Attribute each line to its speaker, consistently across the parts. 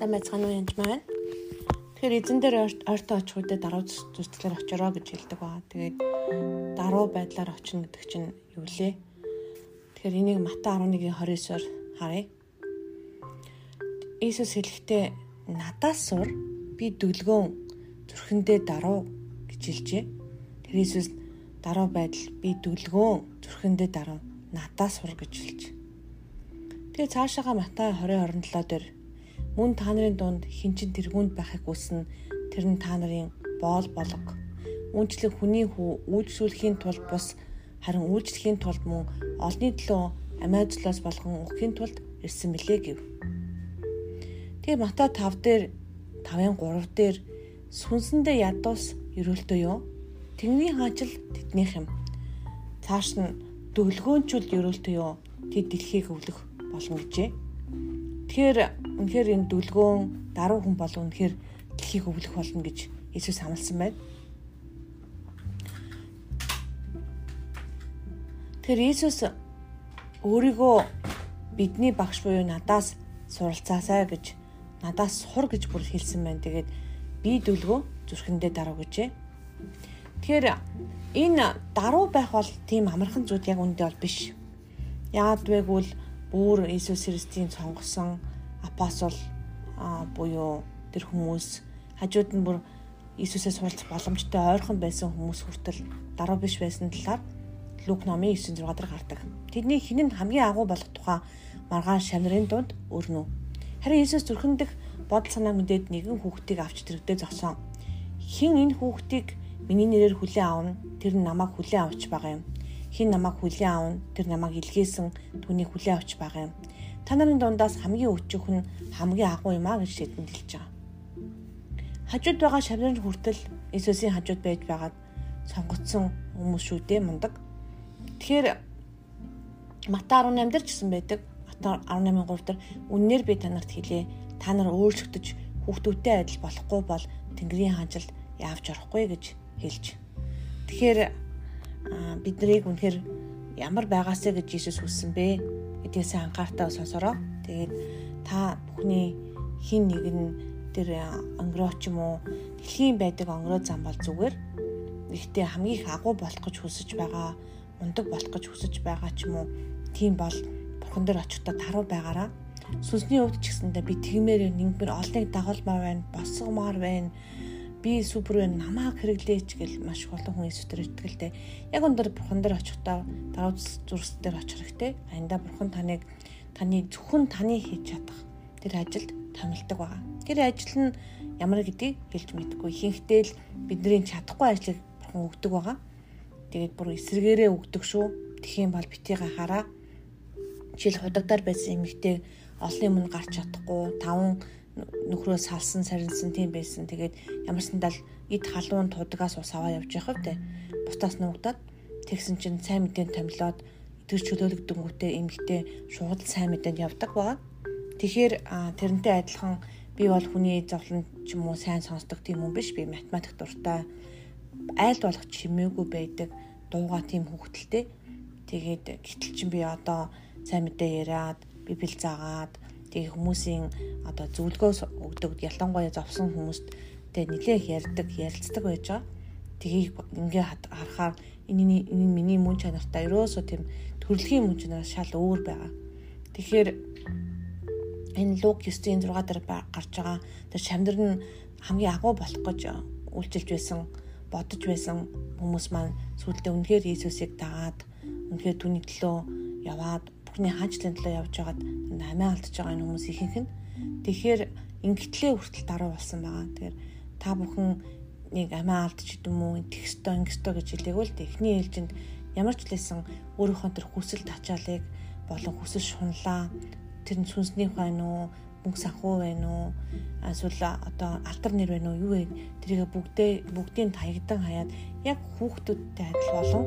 Speaker 1: Сайн байцгаана уу янз маань. Тэгэхээр эзэн дээр ойртоо очих үедээ даруй зүсгэлээр очороо гэж хэлдэг ба. Тэгээд даруй байдлаар очино гэдэг чинь юу лээ? Тэгэхээр энийг Матай 11:29-оор харъя. Иесус хэлэхдээ надаас сур би дүлгөөн зүрхэндээ даруй гэж хэлжээ. Тэр Иесус даруй байдал би дүлгөөн зүрхэндээ даруй надаас сур гэж хэлж. Тэгээ цаашаага Матай 20:27 дээр мөн та нарын дунд хинчин тэргуунд байхыг хүснэ тэр нь та нарын боол болго. Үүнчлэг хүний хүү үйлчлэхийн тулд бус харин үйлчлэхийн тулд мөн олны төлөө амиажлаас болгон өгөхийн тулд ирсэн билээ гэв. Тэгээ Матай 5 дээр 5-ын 3 дээр сүнсэндээ ядуус өрөөлтөө юу? Тэнгэрийн хаажил тэднийх юм. Цааш нь дөлгөөнчүүл өрөөлтөө юу? Тэд дэлхийг өвлөх болно гэжээ. Тэгэхээр үнэхээр энэ дүлгөөн даруй хүн бол үнэхээр дэлхийг өвлөх болно гэж Иесус амласан байна. Тэгэхээр Иесус өөрийгөө бидний багш буюу надаас суралцаасай гэж надаас сур гэж бүр хэлсэн байна. Тэгээд би дүлгөө зүрхэндээ даруй гэжээ. Тэгэхээр энэ даруй байх бол тийм амархан зүйл яг үндэ бол биш. Яагад вэ гэвэл бүр Иесус Христийн сонгосон апостол буюу тэр хүмүүс хажууд нь бүр Иесусээс суралцах боломжтой ойрхон байсан хүмүүс хүртэл даруй биш байсан талаар Лук номын 9-6 дээр гардаг. Тэдний хин нь хамгийн агуу болох тухай маргаан шамнарын дунд өрнө. Харин Иесус зүрхэн дэх бодол санаа мэдээд нэгэн хүүхдийг авч тэрэгдээ зогсон. Хин энэ хүүхдийг миний нэрээр хүлээн авна. Тэр намайг хүлээн авч байгаа юм хин намайг хүлээн авна тэр намайг илгээсэн түүнийг хүлээн авч байгаа юм. Та нарын дундаас хамгийн өчөх нь хамгийн агуу юм а гэж тэдэнд хэлж байгаа. Хажууд байгаа шавнар хүртэл Иесусийн хажууд байж байгаад сонгогдсон хүмүүс шүү дээ мундаг. Тэгэхээр Матай 18 дээр ч гэсэн байдаг. Матай 18:3 дээр үннээр би танарт хэлээ. Та нар өөрчлөгдөж хүүхдүүдтэй адил болохгүй бол Тэнгэрийн хаанчлалд явж орохгүй гэж хэлж. Тэгэхээр бид нарыг үнэхээр ямар байгаасаа гэж Иесус хүссэн бэ гэдгээс анхаартай сонсороо. Тэгээд та бүхний хин нэг нь тэр онгороо ч юм уу дэлхийн байдаг онгороо зам бол зүгээр. Гэхдээ хамгийн их агуу болох гэж хүсэж байгаа, ундаг болох гэж хүсэж байгаа ч юм уу тийм бол бурхан дээр очихдоо таруу байгаараа. Сүнсний өвд ч гэсэндээ би тэгмээр нэгмэр олныг дагуулмаар байна, босгомоор байна би супер байна намааг хэрэглээч гэл маш олон хүн эсвэтэр итгэлтэй. Яг өндөр бурхан дээр очихдоо давуу зүрс дээр очих хэрэгтэй. Аянда бурхан таныг таны зөвхөн таны хийж чадах тэр ажилд томилдог байгаа. Тэр ажил нь ямар гэдгийг хэлж мэдэхгүй. Ихэнхдээ л бидний чадахгүй ажлыг бурхан өгдөг байгаа. Тэгээд бүр эсрэгээрээ өгдөг шүү. Тэхийн бол битгий хараа. Жишээл худагдаар байсан эмэгтэй олон юм гарч чадахгүй, таван нөхрөө салсан сарнсан тийм байсан. Тэгээд ямар сандал эд халуун тудгаас ус аваа явж байхав те. Бутаас нуугдаад тэгсэн чинь сайн мэдээнд томилоод итгэж чөлөөлөгдөнгүүтээ эмгтээ шууд сайн мэдээнд явдаг байгаа. Тэгэхээр тэрнтэй адилхан би бол хүний зовлон ч юм уу сайн сонсдог тийм хүн биш. Би математик дуртай айлд болох чимээгүй байдаг дууга тийм хөвгтөлтэй. Тэгээд гэтэл чинь би одоо сайн мэдээ яриад библ заагаад Тэгээ хүмүүсийн одоо зөвлөгөө өгдөг ялангуяа зовсон хүмүүст тэ нилээх ярьдаг, ярилцдаг байж байгаа. Тгийг ингээ харахаар энэ энэ миний мөн чанартай ерөөсөө тийм төрөлхийн мөн чанараас шал өөр байгаа. Тэгэхээр энэ Лук 9-ийн 6 дээр гарч байгаа тэр шамдар нь хамгийн агуу болох гэж үйлчилж байсан, бодож байсан хүмүүс маань сүултээ үнэхээр Иесусыг дагаад үнэхээр түүний төлөө яваад бүхний хаанчлалын төлөө явж байгаад амиа алдж байгаа энэ хүмүүс ихэнх нь. Тэгэхээр ингэтлээ хүртэл даруй болсон байгаа. Тэгэхээр та бүхэн нэг амиа алдж идэм үү тэгстой ингэстой гэж хэлээгөө л эхний ээлжинд ямар ч лээсэн өөрийнхөө тэр хүсэл тачаалыг болон хүсэл шунлаа. Тэр нь сүнсний байна уу мөнгө санхүү байна уу эсвэл одоо алтар нэр байна уу юу вэ? Тэрийг бүгдээ бүгдийг таягдан хаяад яг хүүхдүүдтэй адил болон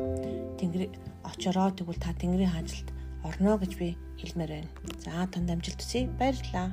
Speaker 1: тэнгэр очороо тэгвэл та тэнгэрийн хаажилт орно гэж би хэлмээр байна. За танд амжилт хүсье. Баярлалаа.